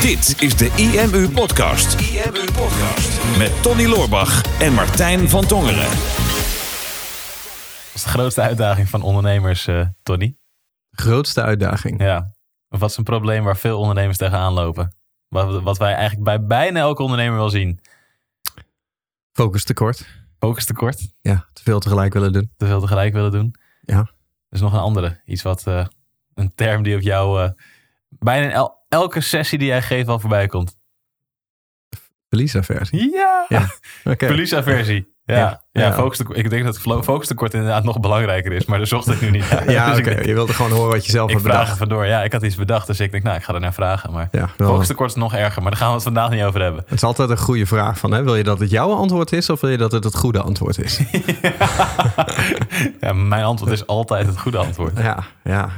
Dit is de IMU Podcast. IMU Podcast. Met Tony Loorbach en Martijn van Tongeren. Wat is de grootste uitdaging van ondernemers, eh, Tony? Grootste uitdaging. Ja. Of wat is een probleem waar veel ondernemers tegenaan lopen? Wat, wat wij eigenlijk bij bijna elke ondernemer wel zien. Focus tekort. Focus tekort. Ja, te veel tegelijk willen doen. Te veel tegelijk willen doen. Ja. Er is nog een andere. Iets wat, eh, een term die op jou eh, bijna el- elke sessie die jij geeft wel voorbij komt. Verliesaversie. Ja! Ja. Oké. Verliesaversie. Ja, ja. Ja. Focus ik denk dat focus tekort inderdaad nog belangrijker is, maar dat zocht ik nu niet. naar. Ja, Dus oké. ik, Je wilde gewoon horen wat je zelf ik hebt vraag bedacht. vandoor. Ja, ik had iets bedacht, dus ik denk, nou, ik ga er naar vragen. Maar Ja, focus tekort is nog erger, maar daar gaan we het vandaag niet over hebben. Het is altijd een goede vraag van, hè? wil je dat het jouw antwoord is of wil je dat het het goede antwoord is? ja, mijn antwoord is altijd het goede antwoord. ja, ja,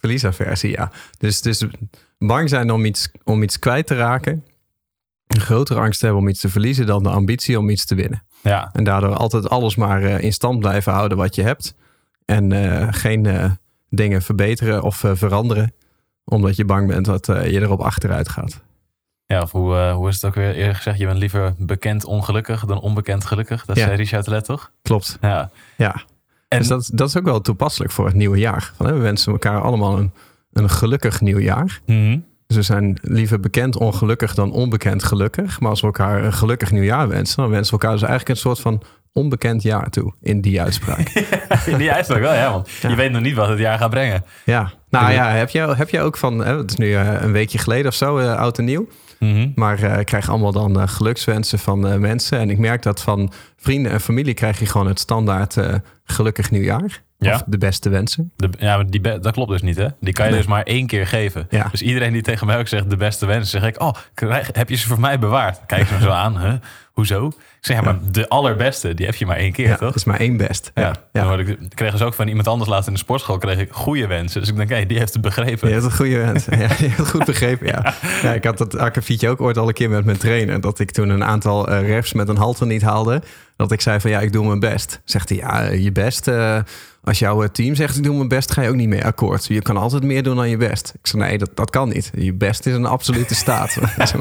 verliesaversie, ja. Dus, dus bang zijn om iets, om iets kwijt te raken. Een grotere angst hebben om iets te verliezen dan de ambitie om iets te winnen. Ja, En daardoor altijd alles maar eh, in stand blijven houden wat je hebt. En eh, geen eh, dingen verbeteren of veranderen. Omdat je bang bent dat je erop achteruit gaat. ja of hoe, hoe is het ook weer eerder gezegd? Je bent liever bekend ongelukkig dan onbekend gelukkig. Dat Ja. zei Richard Let, toch? Klopt. Ja. Ja. En Dus dat, dat is ook wel toepasselijk voor het nieuwe jaar. Van, hè, we wensen elkaar allemaal een, een gelukkig nieuw jaar. Mhm. Dus we zijn liever bekend ongelukkig dan onbekend gelukkig. Maar als we elkaar een gelukkig nieuwjaar wensen, dan wensen we elkaar dus eigenlijk een soort van onbekend jaar toe in die uitspraak. In die uitspraak wel, ja. Want Ja. je weet nog niet wat het jaar gaat brengen. ja, nou ja, heb jij, heb jij ook van, hè, het is nu eh, een weekje geleden of zo, eh, oud en nieuw. Mhm. Maar eh, ik krijg allemaal dan eh, gelukswensen van eh, mensen. En ik merk dat van vrienden en familie krijg je gewoon het standaard gelukkig nieuwjaar. Ja. Of de beste wensen. De, ja, maar die, dat klopt dus niet, hè? Die kan je Nee. dus maar één keer geven. Ja. Dus iedereen die tegen mij ook zegt de beste wensen, zeg ik, oh, krijg, heb je ze voor mij bewaard? Kijk ze me zo aan, huh? Hoezo? Ik zeg, ja, maar de allerbeste, die heb je maar één keer, Ja, toch? dat is maar één best. Ja, Ja, ja. ik, kreeg dus ook van iemand anders laatst in de sportschool kreeg ik goede wensen. Dus ik denk, hé, die heeft het begrepen. Je hebt een goede wensen. Ja, het goed begrepen, ja. ja ik had dat akkefietje ook ooit al een keer met mijn trainer. Dat ik toen een aantal eh, reps met een halter niet haalde. Dat ik zei van ja, ik doe mijn best. Zegt hij, ja, je best. eh, als jouw eh, team zegt ik doe mijn best, ga je ook niet mee akkoord. Je kan altijd meer doen dan je best. Ik zei nee, dat, dat kan niet. Je best is een absolute staat. Zeg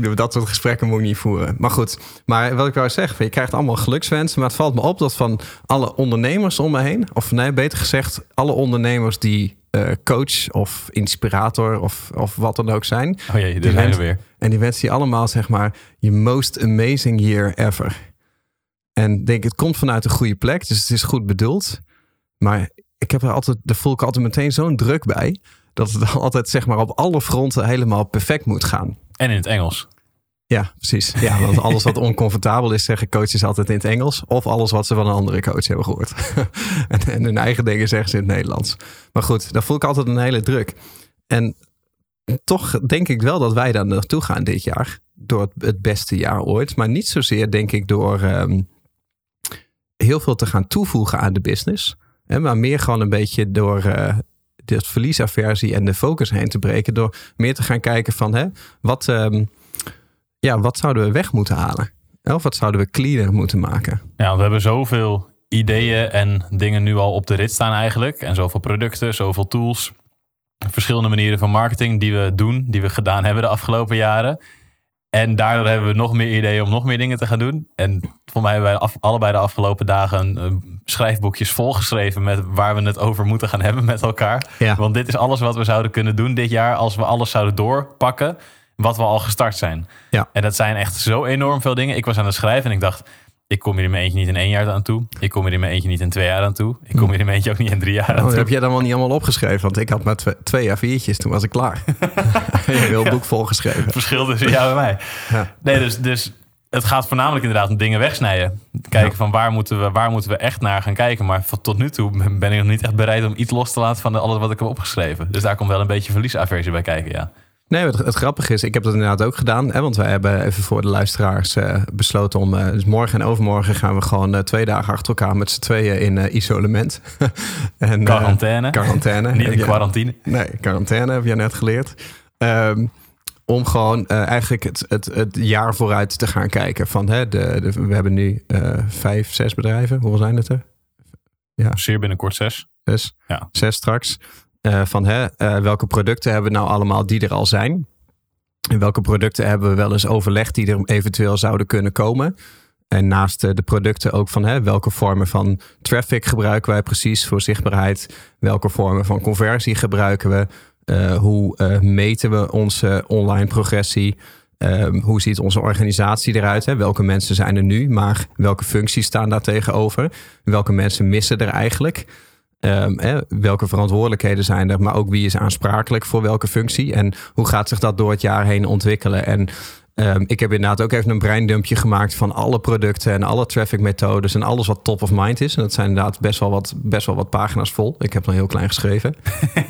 dat soort gesprekken moet ik niet voeren. Maar goed, maar wat ik wou zeggen, je krijgt allemaal gelukswensen. Maar het valt me op dat van alle ondernemers om me heen, of nee, beter gezegd, alle ondernemers die eh, coach of inspirator of, of wat dan ook zijn. Oh jee, Die daar zijn we wensen- weer. En die wensen die allemaal, zeg maar, je most amazing year ever. En ik denk, het komt vanuit een goede plek, dus het is goed bedoeld. Maar ik heb er altijd, daar voel ik altijd meteen zo'n druk bij. Dat het altijd, zeg maar, op alle fronten helemaal perfect moet gaan. En in het Engels. Ja, precies. Ja, want alles wat oncomfortabel is, zeggen coaches altijd in het Engels. Of alles wat ze van een andere coach hebben gehoord. en, en hun eigen dingen zeggen ze in het Nederlands. Maar goed, daar voel ik altijd een hele druk. En toch denk ik wel dat wij daar naartoe gaan dit jaar. Door het, het beste jaar ooit. Maar niet zozeer, denk ik, door ehm, heel veel te gaan toevoegen aan de business. Hè, maar meer gewoon een beetje door eh de verliesaversie en de focus heen te breken. Door meer te gaan kijken van hè, wat, ehm, ja, wat zouden we weg moeten halen? Of wat zouden we cleaner moeten maken? Ja, we hebben zoveel ideeën en dingen nu al op de rit staan eigenlijk. En zoveel producten, zoveel tools. Verschillende manieren van marketing die we doen, die we gedaan hebben de afgelopen jaren. En daardoor hebben we nog meer ideeën om nog meer dingen te gaan doen. En voor mij hebben wij af- allebei de afgelopen dagen eh, schrijfboekjes volgeschreven met waar we het over moeten gaan hebben met elkaar. Ja. Want dit is alles wat we zouden kunnen doen dit jaar als we alles zouden doorpakken wat we al gestart zijn. Ja. En dat zijn echt zo enorm veel dingen. Ik was aan het schrijven en ik dacht, ik kom hier in mijn eentje niet in één jaar aan toe. Ik kom hier in mijn eentje niet in twee jaar aan toe. Ik kom hier in mijn eentje ook niet in drie jaar aan Oh, toe. heb jij dan wel niet allemaal opgeschreven? Want ik had maar twee, twee A4'tjes, toen was ik klaar. je heel boek volgeschreven. Verschil tussen jou en mij. Ja. Nee, dus, dus het gaat voornamelijk inderdaad om dingen wegsnijden. Kijken Ja. van waar moeten, we, waar moeten we echt naar gaan kijken. Maar van tot nu toe ben ik nog niet echt bereid om iets los te laten van alles wat ik heb opgeschreven. Dus daar komt wel een beetje verliesaversie bij kijken, ja. Nee, het, het grappige is, ik heb dat inderdaad ook gedaan. Hè, want wij hebben even voor de luisteraars eh, besloten om... eh, dus morgen en overmorgen gaan we gewoon eh, twee dagen achter elkaar... met z'n tweeën in isolement. en, Quarantaine. quarantaine. Niet in quarantine. Nee, quarantaine heb je net geleerd. Ehm, om gewoon eigenlijk het, het, het jaar vooruit te gaan kijken. Van, hè, de, de, we hebben nu vijf, zes bedrijven. Hoeveel zijn het er? Zeer binnenkort zes. Zes. Ja. Zes straks. Uh, van hè, uh, welke producten hebben we nou allemaal die er al zijn? En welke producten hebben we wel eens overlegd die er eventueel zouden kunnen komen? En naast de producten ook van hè, welke vormen van traffic gebruiken wij precies voor zichtbaarheid? Welke vormen van conversie gebruiken we? Hoe meten we onze online progressie? Um, hoe ziet onze organisatie eruit? Hè? Welke mensen zijn er nu, maar welke functies staan daar tegenover? Welke mensen missen er eigenlijk? Um, hè? Welke verantwoordelijkheden zijn er, maar ook wie is aansprakelijk voor welke functie? En hoe gaat zich dat door het jaar heen ontwikkelen? En um, ik heb inderdaad ook even een breindumpje gemaakt van alle producten en alle traffic methodes en alles wat top of mind is. En dat zijn inderdaad best wel wat, best wel wat pagina's vol. Ik heb nog heel klein geschreven.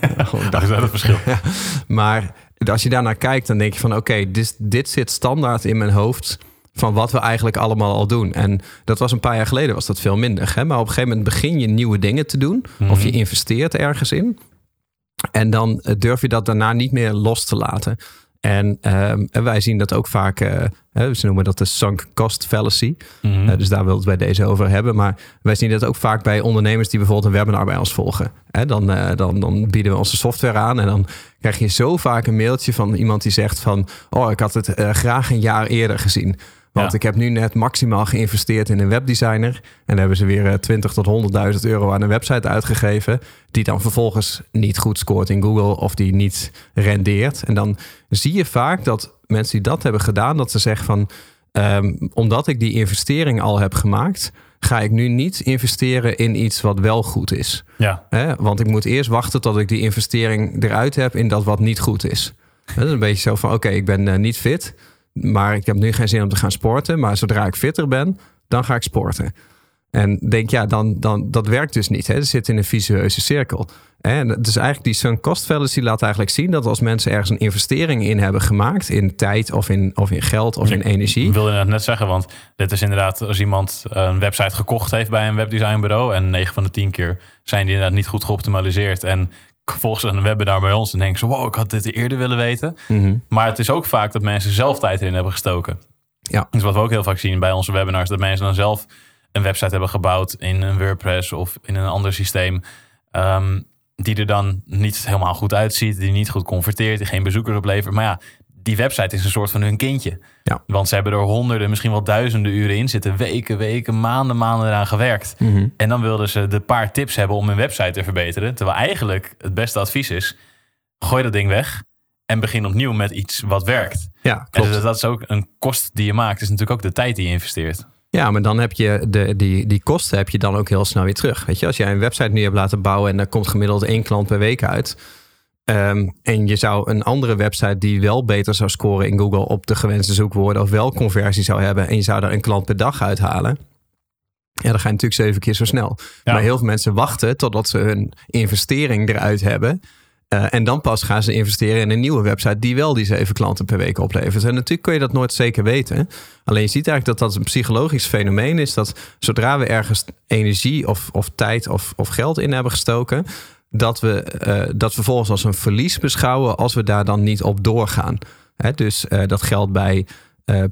dat is wel het verschil. Ja, maar als je daarnaar kijkt, dan denk je van oké, okay, dit, dit zit standaard in mijn hoofd van wat we eigenlijk allemaal al doen. En dat was een paar jaar geleden was dat veel minder. Hè? Maar op een gegeven moment begin je nieuwe dingen te doen. Of je investeert ergens in. En dan durf je dat daarna niet meer los te laten. En, um, en wij zien dat ook vaak, uh, ze noemen dat de sunk cost fallacy. Mm-hmm. Uh, dus daar wil het bij deze over hebben. Maar wij zien dat ook vaak bij ondernemers die bijvoorbeeld een webinar bij ons volgen. Dan, dan, dan bieden we onze software aan en dan krijg je zo vaak een mailtje van iemand die zegt van... oh, ik had het graag een jaar eerder gezien. Want ja. ik heb nu net maximaal geïnvesteerd in een webdesigner. En dan hebben ze weer 20 tot 100.000 euro aan een website uitgegeven. Die dan vervolgens niet goed scoort in Google of die niet rendeert. En dan zie je vaak dat mensen die dat hebben gedaan, dat ze zeggen van. Um, omdat ik die investering al heb gemaakt, ga ik nu niet investeren in iets wat wel goed is. Ja. Want ik moet eerst wachten tot ik die investering eruit heb in dat wat niet goed is. Dat is een beetje zo van: oké, okay, ik ben uh, niet fit. Maar ik heb nu geen zin om te gaan sporten. Maar zodra ik fitter ben, dan ga ik sporten. En denk, ja, dan, dan, dat werkt dus niet. Hè? Het zit in een visueuze cirkel. En dus eigenlijk die sunk cost fallacy laat eigenlijk zien dat als mensen ergens een investering in hebben gemaakt, in tijd of in, of in geld of in energie. Ik wilde het net zeggen, want dit is inderdaad als iemand een website gekocht heeft bij een webdesignbureau en 9 van de 10 keer zijn die inderdaad niet goed geoptimaliseerd en volgens een webinar bij ons en denken ze, wow, ik had dit eerder willen weten. Mm-hmm. Maar het is ook vaak dat mensen zelf tijd erin hebben gestoken. Ja. Dus wat we ook heel vaak zien bij onze webinars, dat mensen dan zelf een website hebben gebouwd in een WordPress of in een ander systeem. Um, die er dan niet helemaal goed uitziet, die niet goed converteert, die geen bezoekers oplevert. Maar ja, die website is een soort van hun kindje. Ja. Want ze hebben er honderden, misschien wel duizenden uren in zitten. Weken, weken, maanden, maanden eraan gewerkt. Mm-hmm. En dan wilden ze de paar tips hebben om hun website te verbeteren. Terwijl eigenlijk het beste advies is, gooi dat ding weg. En begin opnieuw met iets wat werkt. Ja, klopt. En dus dat is ook een kost die je maakt. is natuurlijk ook de tijd die je investeert. Ja, maar dan heb je de, die, die kosten heb je dan ook heel snel weer terug. Weet je, als jij een website nu hebt laten bouwen en daar komt gemiddeld één klant per week uit. Um, en je zou een andere website die wel beter zou scoren in Google op de gewenste zoekwoorden of wel conversie zou hebben. En je zou daar een klant per dag uithalen. Ja, dan ga je natuurlijk zeven keer zo snel. Ja. Maar heel veel mensen wachten totdat ze hun investering eruit hebben. Uh, en dan pas gaan ze investeren in een nieuwe website die wel die zeven klanten per week oplevert. En natuurlijk kun je dat nooit zeker weten. Alleen je ziet eigenlijk dat dat een psychologisch fenomeen is. Dat zodra we ergens energie of, of tijd of, of geld in hebben gestoken, dat we uh, dat vervolgens als een verlies beschouwen als we daar dan niet op doorgaan. Hè, dus uh, dat geldt bij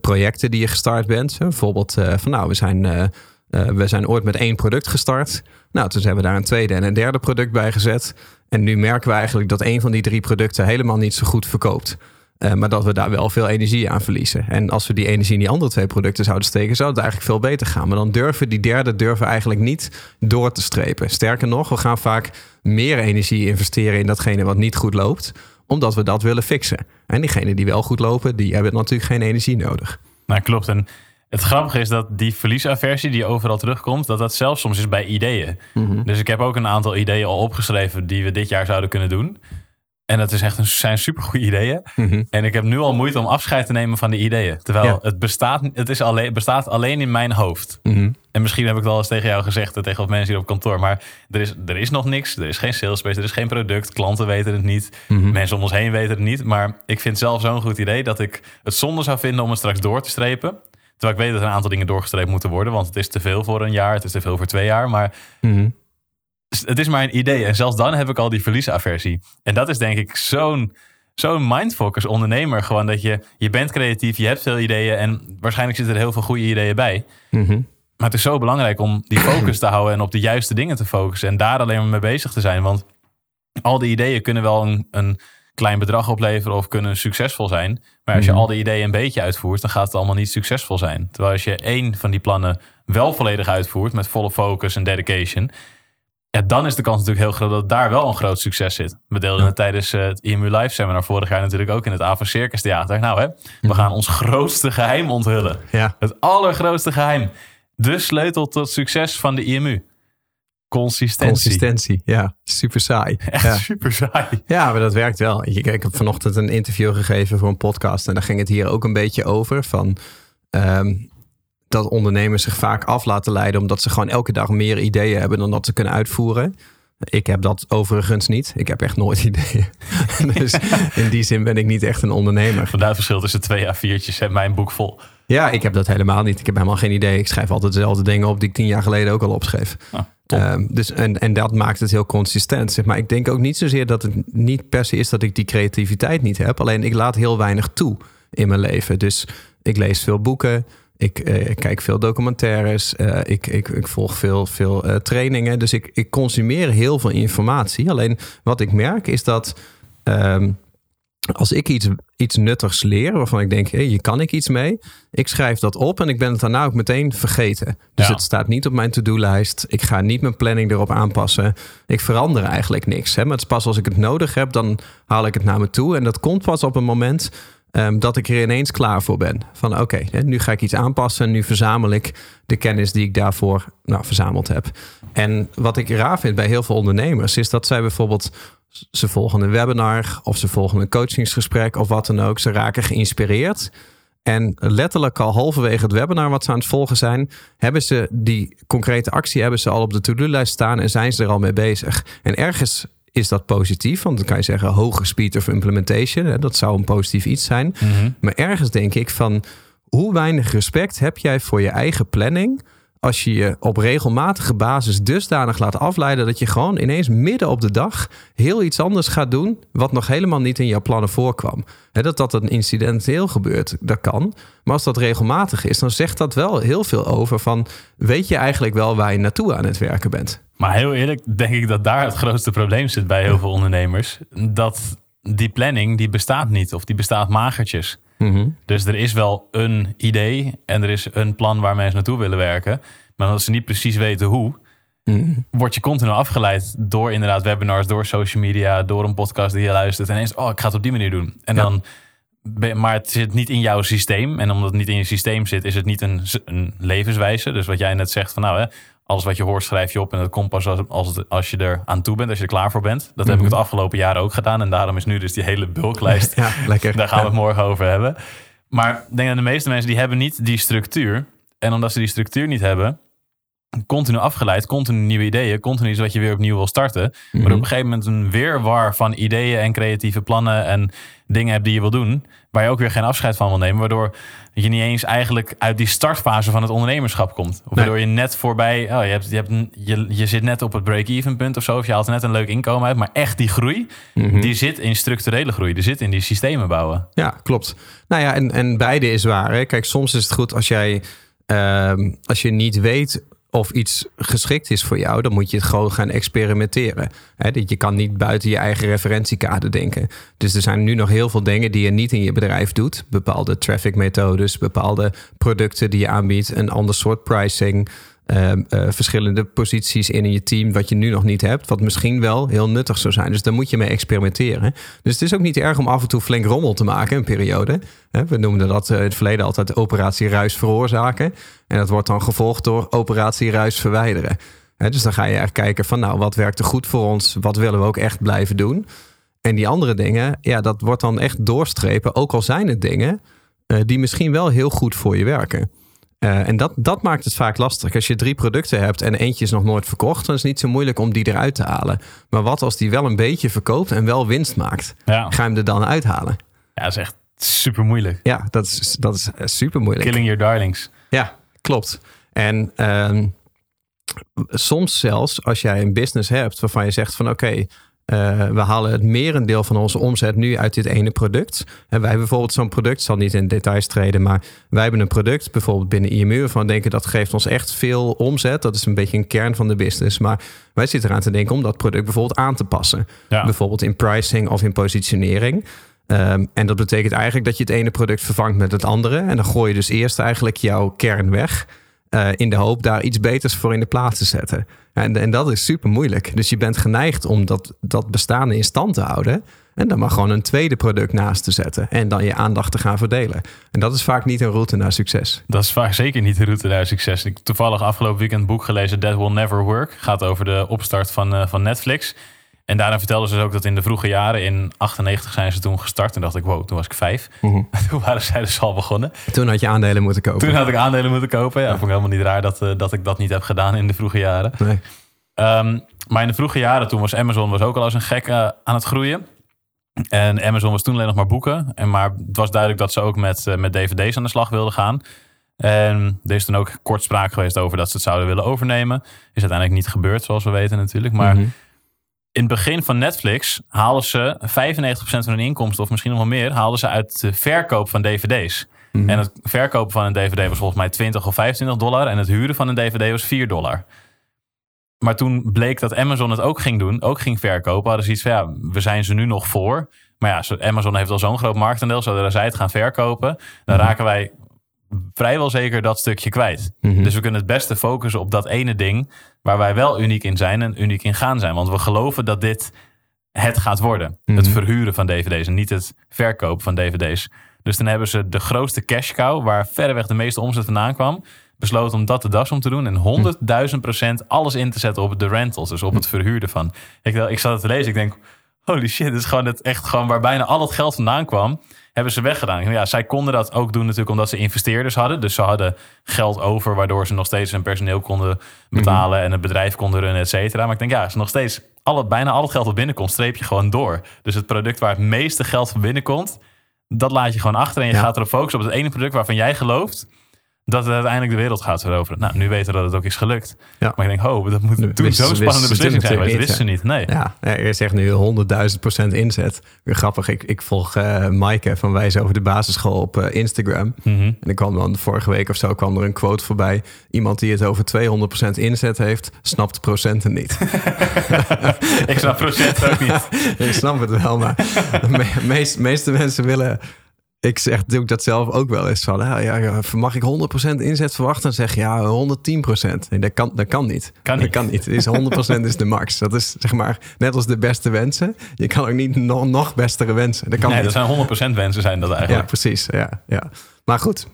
projecten die je gestart bent. Bijvoorbeeld van nou, we zijn, we zijn ooit met één product gestart. Nou, toen hebben we daar een tweede en een derde product bij gezet. En nu merken we eigenlijk dat een van die drie producten helemaal niet zo goed verkoopt. Uh, maar dat we daar wel veel energie aan verliezen. En als we die energie in die andere twee producten zouden steken, zou het eigenlijk veel beter gaan. Maar dan durven die derde durven eigenlijk niet door te strepen. Sterker nog, we gaan vaak meer energie investeren in datgene wat niet goed loopt, omdat we dat willen fixen. En diegenen die wel goed lopen, die hebben natuurlijk geen energie nodig. Nou, klopt. En het grappige is dat die verliesaversie die overal terugkomt, dat dat zelfs soms is bij ideeën. Mm-hmm. Dus ik heb ook een aantal ideeën al opgeschreven die we dit jaar zouden kunnen doen. En dat is echt een, zijn supergoeie ideeën. Mm-hmm. En ik heb nu al moeite om afscheid te nemen van die ideeën. Terwijl Ja. het, bestaat, het is alleen, bestaat alleen in mijn hoofd. Mm-hmm. En misschien heb ik het al eens tegen jou gezegd, en tegen wat mensen hier op kantoor. Maar er is, er is nog niks. Er is geen salespace, er is geen product. Klanten weten het niet. Mhm. Mensen om ons heen weten het niet. Maar ik vind zelf zo'n goed idee dat ik het zonde zou vinden om het straks door te strepen. Terwijl ik weet dat er een aantal dingen doorgestreept moeten worden. Want het is te veel voor een jaar, het is te veel voor twee jaar. Maar. Het is maar een idee. En zelfs dan heb ik al die verliesaversie. En dat is denk ik zo'n zo'n mindfuck als ondernemer. Gewoon dat je, je bent creatief, je hebt veel ideeën. En waarschijnlijk zitten er heel veel goede ideeën bij. Mm-hmm. Maar het is zo belangrijk om die focus te houden en op de juiste dingen te focussen. En daar alleen maar mee bezig te zijn. Want al die ideeën kunnen wel een, een klein bedrag opleveren of kunnen succesvol zijn. Maar als je Mhm. al die ideeën een beetje uitvoert, dan gaat het allemaal niet succesvol zijn. Terwijl als je één van die plannen wel volledig uitvoert met volle focus en dedication, ja, dan is de kans natuurlijk heel groot dat daar wel een groot succes zit. We deelden het tijdens eh, het IMU Live seminar vorig jaar natuurlijk ook in het Ava Circus Theater. Nou hè, we gaan ons grootste geheim onthullen. Ja, Het allergrootste geheim. De sleutel tot succes van de IMU. Consistentie. consistentie. Ja, super saai. Echt Ja. super saai. Ja, maar dat werkt wel. Ik heb vanochtend een interview gegeven voor een podcast. En daar ging het hier ook een beetje over. Van, ehm, dat ondernemers zich vaak af laten leiden. Omdat ze gewoon elke dag meer ideeën hebben dan dat ze kunnen uitvoeren. Ik heb dat overigens niet. Ik heb echt nooit ideeën. dus in die zin ben ik niet echt een ondernemer. Vandaar het verschil tussen twee A4'tjes en mijn boek vol. Ja, ik heb dat helemaal niet. Ik heb helemaal geen idee. Ik schrijf altijd dezelfde dingen op die ik tien jaar geleden ook al opschreef. Ah. Ehm, dus, en, en dat maakt het heel consistent. Zeg maar ik denk ook niet zozeer dat het niet per se is dat ik die creativiteit niet heb. Alleen ik laat heel weinig toe in mijn leven. Dus ik lees veel boeken. Ik, eh, ik kijk veel documentaires. eh, ik, ik, ik volg veel, veel eh, trainingen. Dus ik, ik consumeer heel veel informatie. Alleen wat ik merk is dat ehm, als ik iets, iets nuttigs leer, waarvan ik denk, hé, hier kan ik iets mee. Ik schrijf dat op en ik ben het daarna ook meteen vergeten. Dus Ja. het staat niet op mijn to-do-lijst. Ik ga niet mijn planning erop aanpassen. Ik verander eigenlijk niks. Hè? Maar het is pas als ik het nodig heb, dan haal ik het naar me toe. En dat komt pas op een moment ehm, dat ik er ineens klaar voor ben. Van oké, nu ga ik iets aanpassen. Nu verzamel ik de kennis die ik daarvoor nou, verzameld heb. En wat ik raar vind bij heel veel ondernemers, is dat zij bijvoorbeeld ze volgen een webinar of ze volgen een coachingsgesprek of wat dan ook. Ze raken geïnspireerd. En letterlijk al halverwege het webinar wat ze aan het volgen zijn, hebben ze die concrete actie hebben ze al op de to-do-lijst staan en zijn ze er al mee bezig. En ergens is dat positief, want dan kan je zeggen hoge speed of implementation. Hè, dat zou een positief iets zijn. Maar ergens denk ik van hoe weinig respect heb jij voor je eigen planning als je je op regelmatige basis dusdanig laat afleiden dat je gewoon ineens midden op de dag heel iets anders gaat doen wat nog helemaal niet in jouw plannen voorkwam. Hè, dat dat een incidenteel gebeurt, dat kan. Maar als dat regelmatig is, dan zegt dat wel heel veel over van weet je eigenlijk wel waar je naartoe aan het werken bent. Maar heel eerlijk denk ik dat daar het grootste probleem zit bij heel veel ondernemers. Dat die planning, die bestaat niet. Of die bestaat magertjes. Dus er is wel een idee en er is een plan waar mensen naartoe willen werken. Maar als ze niet precies weten hoe, word je continu afgeleid door inderdaad webinars, door social media, door een podcast die je luistert. En ineens, oh, ik ga het op die manier doen. En Ja. dan, maar het zit niet in jouw systeem. En omdat het niet in je systeem zit, is het niet een, een levenswijze. Dus wat jij net zegt van nou, hè, alles wat je hoort schrijf je op en dat komt pas als, als, het- als je er aan toe bent, als je er klaar voor bent. Dat heb ik het afgelopen jaar ook gedaan. En daarom is nu dus die hele bulklijst Ja, lekker. daar gaan we het morgen over hebben. Maar ik denk dat de meeste mensen die hebben niet die structuur. En omdat ze die structuur niet hebben, continu afgeleid, continu nieuwe ideeën, continu iets wat je weer opnieuw wil starten. Maar op een gegeven moment een weerwar van ideeën en creatieve plannen en dingen hebt die je wil doen, waar je ook weer geen afscheid van wil nemen, waardoor je niet eens eigenlijk uit die startfase van het ondernemerschap komt. Of waardoor je net voorbij, oh, je, hebt, je, hebt een, je, je zit net op het break-even punt of zo, of je haalt net een leuk inkomen uit, maar echt die groei, die zit in structurele groei, die zit in die systemen bouwen. Ja, klopt. Nou ja, en, en beide is waar. Hè? Kijk, soms is het goed als jij ehm, als je niet weet of iets geschikt is voor jou, dan moet je het gewoon gaan experimenteren. Dat je kan niet buiten je eigen referentiekader denken. Dus er zijn nu nog heel veel dingen die je niet in je bedrijf doet. Bepaalde traffic methodes, bepaalde producten die je aanbiedt, een ander soort pricing. Ehm, eh, verschillende posities in je team wat je nu nog niet hebt, wat misschien wel heel nuttig zou zijn. Dus daar moet je mee experimenteren. Dus het is ook niet erg om af en toe flink rommel te maken, een periode. We noemden dat eh, in het verleden altijd operatie ruis veroorzaken. En dat wordt dan gevolgd door operatie ruis verwijderen. Dus dan ga je echt kijken van nou, wat werkt er goed voor ons? Wat willen we ook echt blijven doen? En die andere dingen, ja, dat wordt dan echt doorstrepen. Ook al zijn het dingen eh, die misschien wel heel goed voor je werken. Eh, en dat, dat maakt het vaak lastig. Als je drie producten hebt en eentje is nog nooit verkocht, dan is het niet zo moeilijk om die eruit te halen. Maar wat als die wel een beetje verkoopt en wel winst maakt? Ja, Ga je hem er dan uithalen? ja dat is echt super moeilijk. Ja, dat is, dat is super moeilijk. Killing your darlings. Ja, klopt. En ehm, soms zelfs als jij een business hebt waarvan je zegt van oké, Uh, we halen het merendeel van onze omzet nu uit dit ene product. En wij hebben bijvoorbeeld zo'n product, zal niet in details treden, maar wij hebben een product, bijvoorbeeld binnen IMU, waarvan we denken dat geeft ons echt veel omzet. Dat is een beetje een kern van de business. Maar wij zitten eraan te denken om dat product bijvoorbeeld aan te passen. Bijvoorbeeld in pricing of in positionering. Um, en dat betekent eigenlijk dat je het ene product vervangt met het andere. En dan gooi je dus eerst eigenlijk jouw kern weg. Uh, in de hoop daar iets beters voor in de plaats te zetten. En, en dat is super moeilijk. Dus je bent geneigd om dat, dat bestaande in stand te houden. En dan maar gewoon een tweede product naast te zetten. En dan je aandacht te gaan verdelen. En dat is vaak niet een route naar succes. Dat is vaak zeker niet de route naar succes. Ik heb toevallig afgelopen weekend een boek gelezen, That Will Never Work. Gaat over de opstart van, uh, van Netflix. En daarna vertelden ze ook dat in de vroege jaren, in 98 zijn ze toen gestart. En dacht ik, wow, toen was ik vijf. Mhm. toen waren zij dus al begonnen. Toen had je aandelen moeten kopen. Toen had ik aandelen moeten kopen. Ja, ja. vond ik helemaal niet raar dat, uh, dat ik dat niet heb gedaan in de vroege jaren. Nee. Um, maar in de vroege jaren toen was Amazon was ook al als een gek uh, aan het groeien. En Amazon was toen alleen nog maar boeken. En maar het was duidelijk dat ze ook met, uh, met dvd's aan de slag wilden gaan. En er is toen ook kort sprake geweest over dat ze het zouden willen overnemen. Is uiteindelijk niet gebeurd, zoals we weten natuurlijk. Maar... Mm -hmm in het begin van Netflix haalden ze 95% van hun inkomsten, of misschien nog wel meer, haalden ze uit de verkoop van dvd's. Mhm. En het verkopen van een dvd was volgens mij 20 of 25 dollar. En het huren van een dvd was 4 dollar. Maar toen bleek dat Amazon het ook ging doen, ook ging verkopen. Hadden ze iets van, ja, we zijn ze nu nog voor. Maar ja, Amazon heeft al zo'n groot marktaandeel. Zodra zij het gaan verkopen, dan mhm. raken wij vrijwel zeker dat stukje kwijt. Mhm. Dus we kunnen het beste focussen op dat ene ding waar wij wel uniek in zijn en uniek in gaan zijn. Want we geloven dat dit het gaat worden. Het mhm. verhuren van dvd's en niet het verkopen van dvd's. Dus dan hebben ze de grootste cash cow, waar verreweg de meeste omzet vandaan kwam, besloten om dat de das om te doen. En 100.000 procent alles in te zetten op de rentals, dus op het verhuren van. Ik, ik zat het te lezen, ik denk, holy shit, dit is gewoon het echt gewoon waar bijna al het geld vandaan kwam hebben ze weggedaan. Ja, zij konden dat ook doen natuurlijk omdat ze investeerders hadden. Dus ze hadden geld over, waardoor ze nog steeds hun personeel konden betalen en het bedrijf konden runnen, et cetera. Maar ik denk, ja, is nog steeds al bijna al het geld dat binnenkomt, streep je gewoon door. Dus het product waar het meeste geld van binnenkomt, dat laat je gewoon achter en je gaat erop focussen op het ene product waarvan jij gelooft dat het uiteindelijk de wereld gaat veroveren. Nou, nu weten we dat het ook is gelukt. Ja. Maar ik denk, oh, dat moet toen zo'n spannende beslissing zijn. Maar dat wisten ze niet. Nee. Ja, je zegt nu 100.000 procent inzet. Weer grappig. Ik, ik volg uh, Maaike van Wijze over de basisschool op uh, Instagram. Mm -hmm. En ik kwam dan vorige week of zo kwam er een quote voorbij. Iemand die het over 200 procent inzet heeft, snapt procenten niet. ik snap procenten ook niet. ik snap het wel, maar de meest, meeste mensen willen ik zeg, doe ik dat zelf ook wel eens van, ja, ja, mag ik 100% inzet verwachten? Dan zeg je, ja, 110%. Nee, dat kan, dat kan niet. Kan dat kan niet. Het is 100% is de max. Dat is zeg maar net als de beste wensen. Je kan ook niet nog, nog bestere wensen. Dat kan nee, dat zijn 100% wensen zijn dat eigenlijk. Ja, precies. Ja, ja. Maar goed,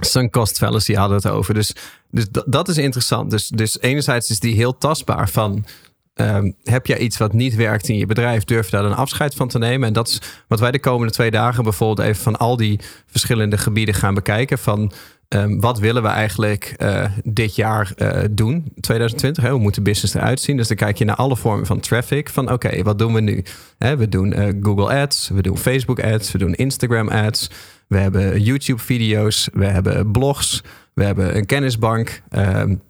sunk cost fallacy hadden we het over. Dus, dus dat is interessant. Dus, dus enerzijds is die heel tastbaar van Um, heb jij iets wat niet werkt in je bedrijf, durf je daar een afscheid van te nemen? En dat is wat wij de komende twee dagen bijvoorbeeld even van al die verschillende gebieden gaan bekijken. Van um, wat willen we eigenlijk uh, dit jaar uh, doen, 2020? Hè? Hoe moet de business eruit zien? Dus dan kijk je naar alle vormen van traffic. Van oké, wat doen we nu? Hè, we doen uh, Google Ads, we doen Facebook Ads, we doen Instagram Ads. We hebben YouTube-video's, we hebben blogs, we hebben een kennisbank. Um,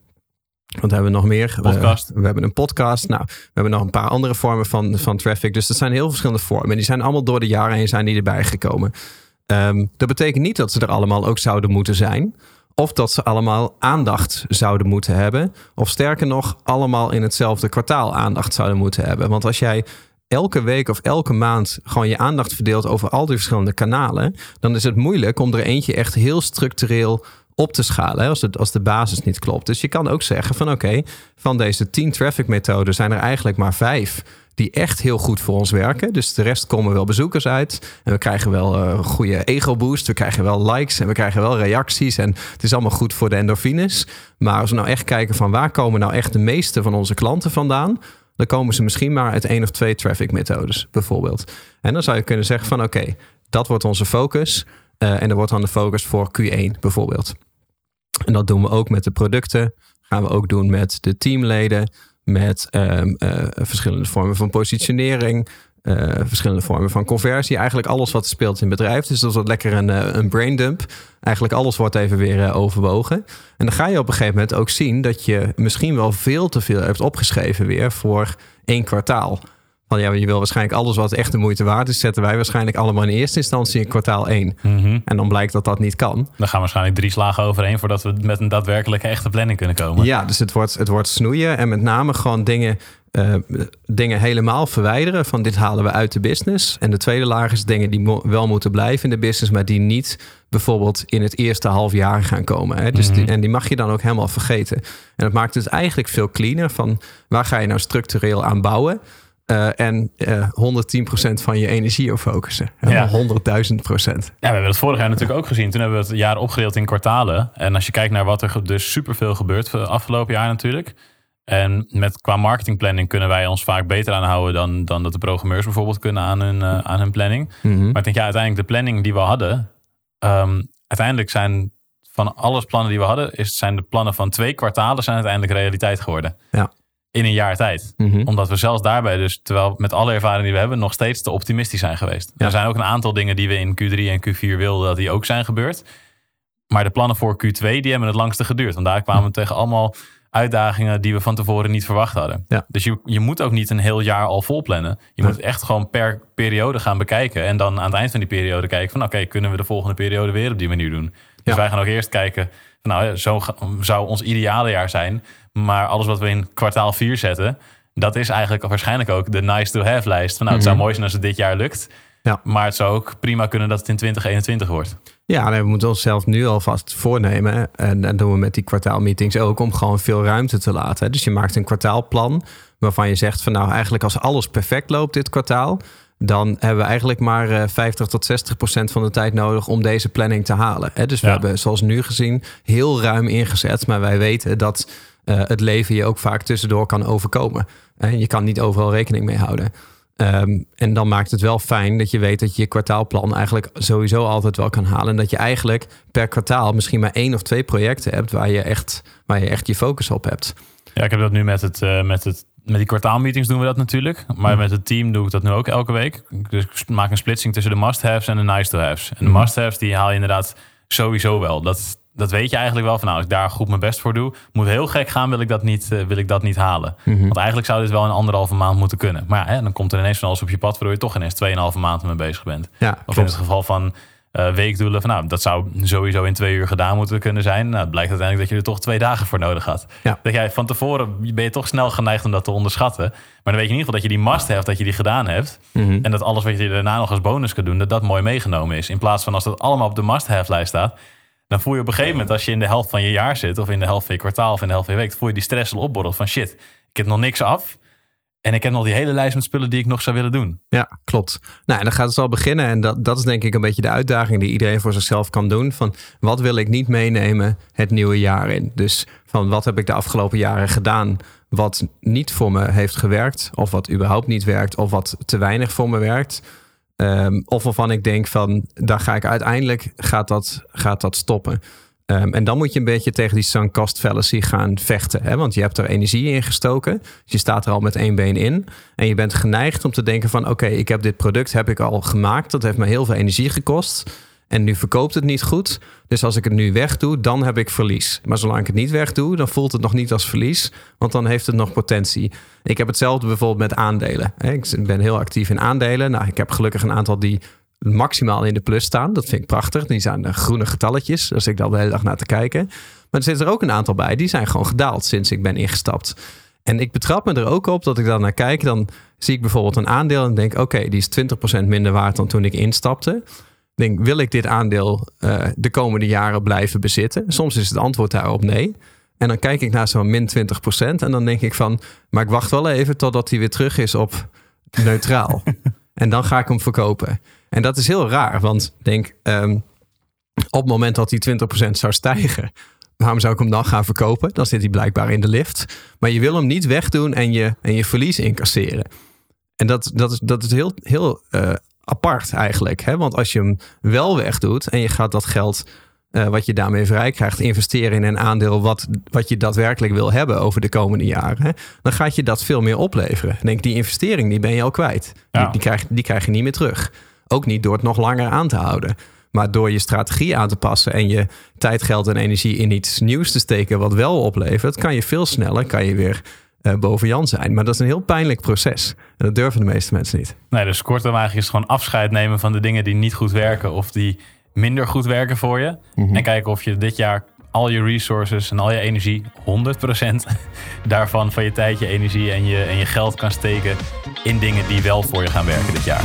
wat hebben we nog meer? Podcast. We, we, hebben een podcast. Nou, we hebben nog een paar andere vormen van, van traffic. Dus dat zijn heel verschillende vormen. En die zijn allemaal door de jaren heen zijn die erbij gekomen. Um, dat betekent niet dat ze er allemaal ook zouden moeten zijn. Of dat ze allemaal aandacht zouden moeten hebben. Of sterker nog, allemaal in hetzelfde kwartaal aandacht zouden moeten hebben. Want als jij elke week of elke maand gewoon je aandacht verdeelt over al die verschillende kanalen, dan is het moeilijk om er eentje echt heel structureel op te schalen als, als de basis niet klopt. Dus je kan ook zeggen van oké, van deze 10 traffic methoden zijn er eigenlijk maar vijf die echt heel goed voor ons werken. Dus de rest komen wel bezoekers uit. En we krijgen wel een goede ego-boost. We krijgen wel likes en we krijgen wel reacties. En het is allemaal goed voor de endorfines. Maar als we nou echt kijken van waar komen nou echt de meeste van onze klanten vandaan... dan komen ze misschien maar uit één of twee traffic methodes bijvoorbeeld. En dan zou je kunnen zeggen van oké, dat wordt onze focus... Uh, en er wordt dan de focus voor Q1 bijvoorbeeld. En dat doen we ook met de producten. Gaan we ook doen met de teamleden. Met um, uh, verschillende vormen van positionering. Uh, verschillende vormen van conversie. Eigenlijk alles wat speelt in het bedrijf. Dus dat wordt lekker een, uh, een brain dump. Eigenlijk alles wordt even weer overwogen. En dan ga je op een gegeven moment ook zien dat je misschien wel veel te veel hebt opgeschreven weer voor één kwartaal. Van ja, je wil waarschijnlijk alles wat echt de moeite waard is, zetten wij waarschijnlijk allemaal in eerste instantie in kwartaal 1. Mhm. En dan blijkt dat dat niet kan. Dan gaan we waarschijnlijk drie slagen overheen voordat we met een daadwerkelijke echte planning kunnen komen. Ja, dus het wordt, het wordt snoeien en met name gewoon dingen, eh, dingen helemaal verwijderen van dit halen we uit de business. En de tweede laag is dingen die mo- wel moeten blijven in de business, maar die niet bijvoorbeeld in het eerste half jaar gaan komen. Hè? Dus die, Mhm. en die mag je dan ook helemaal vergeten. En dat maakt het eigenlijk veel cleaner van waar ga je nou structureel aan bouwen. Eh, en eh 110% van je energie op focussen. Ja. 100.000 procent. Ja, we hebben het vorig jaar natuurlijk ook gezien. Toen hebben we het jaar opgedeeld in kwartalen. En als je kijkt naar wat er dus superveel gebeurt voor afgelopen jaar natuurlijk. En met, qua marketingplanning kunnen wij ons vaak beter aanhouden dan, dan dat de programmeurs bijvoorbeeld kunnen aan hun, eh, aan hun planning. Mhm. Maar ik denk ja, uiteindelijk de planning die we hadden. ehm, uiteindelijk zijn van alles plannen die we hadden, is, zijn de plannen van twee kwartalen zijn uiteindelijk realiteit geworden. Ja. In een jaar tijd. Mhm. Omdat we zelfs daarbij dus, terwijl met alle ervaring die we hebben, nog steeds te optimistisch zijn geweest. Ja. Er zijn ook een aantal dingen die we in Q3 en Q4 wilden dat die ook zijn gebeurd. Maar de plannen voor Q2 die hebben het langste geduurd. Want daar kwamen we tegen allemaal uitdagingen die we van tevoren niet verwacht hadden. Ja. Dus je, je moet ook niet een heel jaar al vol plannen. Je moet echt gewoon per periode gaan bekijken. En dan aan het eind van die periode kijken van oké, kunnen we de volgende periode weer op die manier doen. Dus wij gaan ook eerst kijken van nou, zo zou ons ideale jaar zijn. Maar alles wat we in kwartaal 4 zetten, dat is eigenlijk waarschijnlijk ook de nice to have lijst. Van nou, het zou Mhm. mooi zijn als het dit jaar lukt. Ja. Maar het zou ook prima kunnen dat het in 2021 wordt. Ja, nee, we moeten onszelf nu alvast voornemen. En dat doen we met die kwartaalmeetings ook om gewoon veel ruimte te laten. Dus je maakt een kwartaalplan waarvan je zegt van nou eigenlijk als alles perfect loopt dit kwartaal. Dan hebben we eigenlijk maar eh, 50 tot 60 procent van de tijd nodig om deze planning te halen. Dus we Ja. hebben zoals nu gezien heel ruim ingezet. Maar wij weten dat eh, het leven je ook vaak tussendoor kan overkomen. En je kan niet overal rekening mee houden. Ehm, en dan maakt het wel fijn dat je weet dat je je kwartaalplan eigenlijk sowieso altijd wel kan halen. En dat je eigenlijk per kwartaal misschien maar één of twee projecten hebt waar je echt, waar je, echt je focus op hebt. Ja, ik heb dat nu met, het, eh, met, het, met die kwartaalmeetings doen we dat natuurlijk. Maar Mhm. met het team doe ik dat nu ook elke week. Dus ik maak een splitsing tussen de must-haves en de nice-to-haves. En de Mhm. must-haves die haal je inderdaad sowieso wel. Dat, dat weet je eigenlijk wel van nou, als ik daar goed mijn best voor doe, moet heel gek gaan, wil ik dat niet, eh, wil ik dat niet halen. Mhm. Want eigenlijk zou dit wel in anderhalve maand moeten kunnen. Maar ja, hè, dan komt er ineens van alles op je pad, waardoor je toch ineens 2,5 maand mee bezig bent. Ja, Of in het geval van eh, weekdoelen, van nou, dat zou sowieso in twee uur gedaan moeten kunnen zijn. Nou, het blijkt uiteindelijk dat je er toch twee dagen voor nodig had. Ja. Dat jij van tevoren ben je toch snel geneigd om dat te onderschatten. Maar dan weet je in ieder geval dat je die must hebt, dat je die gedaan hebt. Mhm. En dat alles wat je daarna nog als bonus kan doen, dat dat mooi meegenomen is. In plaats van als dat allemaal op de must-have lijst staat. Dan voel je op een gegeven moment, als je in de helft van je jaar zit, of in de helft van je kwartaal, of in de helft van je week, voel je die stress al opborrelen van shit, ik heb nog niks af. En ik heb nog die hele lijst met spullen die ik nog zou willen doen. Ja, klopt. Nou, en dan gaat het al beginnen. En dat, dat is denk ik een beetje de uitdaging die iedereen voor zichzelf kan doen. Van wat wil ik niet meenemen het nieuwe jaar in? Dus van wat heb ik de afgelopen jaren gedaan wat niet voor me heeft gewerkt. Of wat überhaupt niet werkt. Of wat te weinig voor me werkt. Ehm, of waarvan ik denk van daar ga ik uiteindelijk gaat dat, gaat dat stoppen. Ehm, en dan moet je een beetje tegen die sunk cost fallacy gaan vechten. Hè? Want je hebt er energie in gestoken. Dus je staat er al met één been in. En je bent geneigd om te denken van... oké, ik heb dit product heb ik al gemaakt. Dat heeft me heel veel energie gekost. En nu verkoopt het niet goed. Dus als ik het nu wegdoe, dan heb ik verlies. Maar zolang ik het niet wegdoe, dan voelt het nog niet als verlies. Want dan heeft het nog potentie. Ik heb hetzelfde bijvoorbeeld met aandelen. Ik ben heel actief in aandelen. Nou, ik heb gelukkig een aantal die maximaal in de plus staan. Dat vind ik prachtig. Die zijn de groene getalletjes. Dus ik daar de hele dag naar te kijken. Maar er zitten er ook een aantal bij. Die zijn gewoon gedaald sinds ik ben ingestapt. En ik betrap me er ook op dat ik dan naar kijk. Dan zie ik bijvoorbeeld een aandeel en denk... oké, die is 20% minder waard dan toen ik instapte. Denk, wil ik dit aandeel eh, de komende jaren blijven bezitten? Soms is het antwoord daarop nee. En dan kijk ik naar zo'n min 20% en dan denk ik van... maar ik wacht wel even totdat hij weer terug is op neutraal. en dan ga ik hem verkopen. En dat is heel raar, want denk... ehm, op het moment dat die 20% zou stijgen... waarom zou ik hem dan gaan verkopen? Dan zit hij blijkbaar in de lift. Maar je wil hem niet wegdoen en je, en je verlies incasseren. En dat, dat is, dat is heel, heel eh, apart eigenlijk. Hè? Want als je hem wel wegdoet en je gaat dat geld eh, wat je daarmee vrij krijgt investeren in een aandeel wat, wat je daadwerkelijk wil hebben over de komende jaren, hè, dan gaat je dat veel meer opleveren. Denk, die investering die ben je al kwijt. Ja. Die, die, krijg, die krijg je niet meer terug. Ook niet door het nog langer aan te houden. Maar door je strategie aan te passen en je tijd, geld en energie in iets nieuws te steken wat wel oplevert, kan je veel sneller kan je weer boven Jan zijn. Maar dat is een heel pijnlijk proces. En dat durven de meeste mensen niet. Nee, dus kortom eigenlijk is gewoon afscheid nemen van de dingen die niet goed werken of die minder goed werken voor je. En kijken of je dit jaar al je resources en al je energie, 100% daarvan van je tijd, je energie en je, en je geld kan steken in dingen die wel voor je gaan werken dit jaar.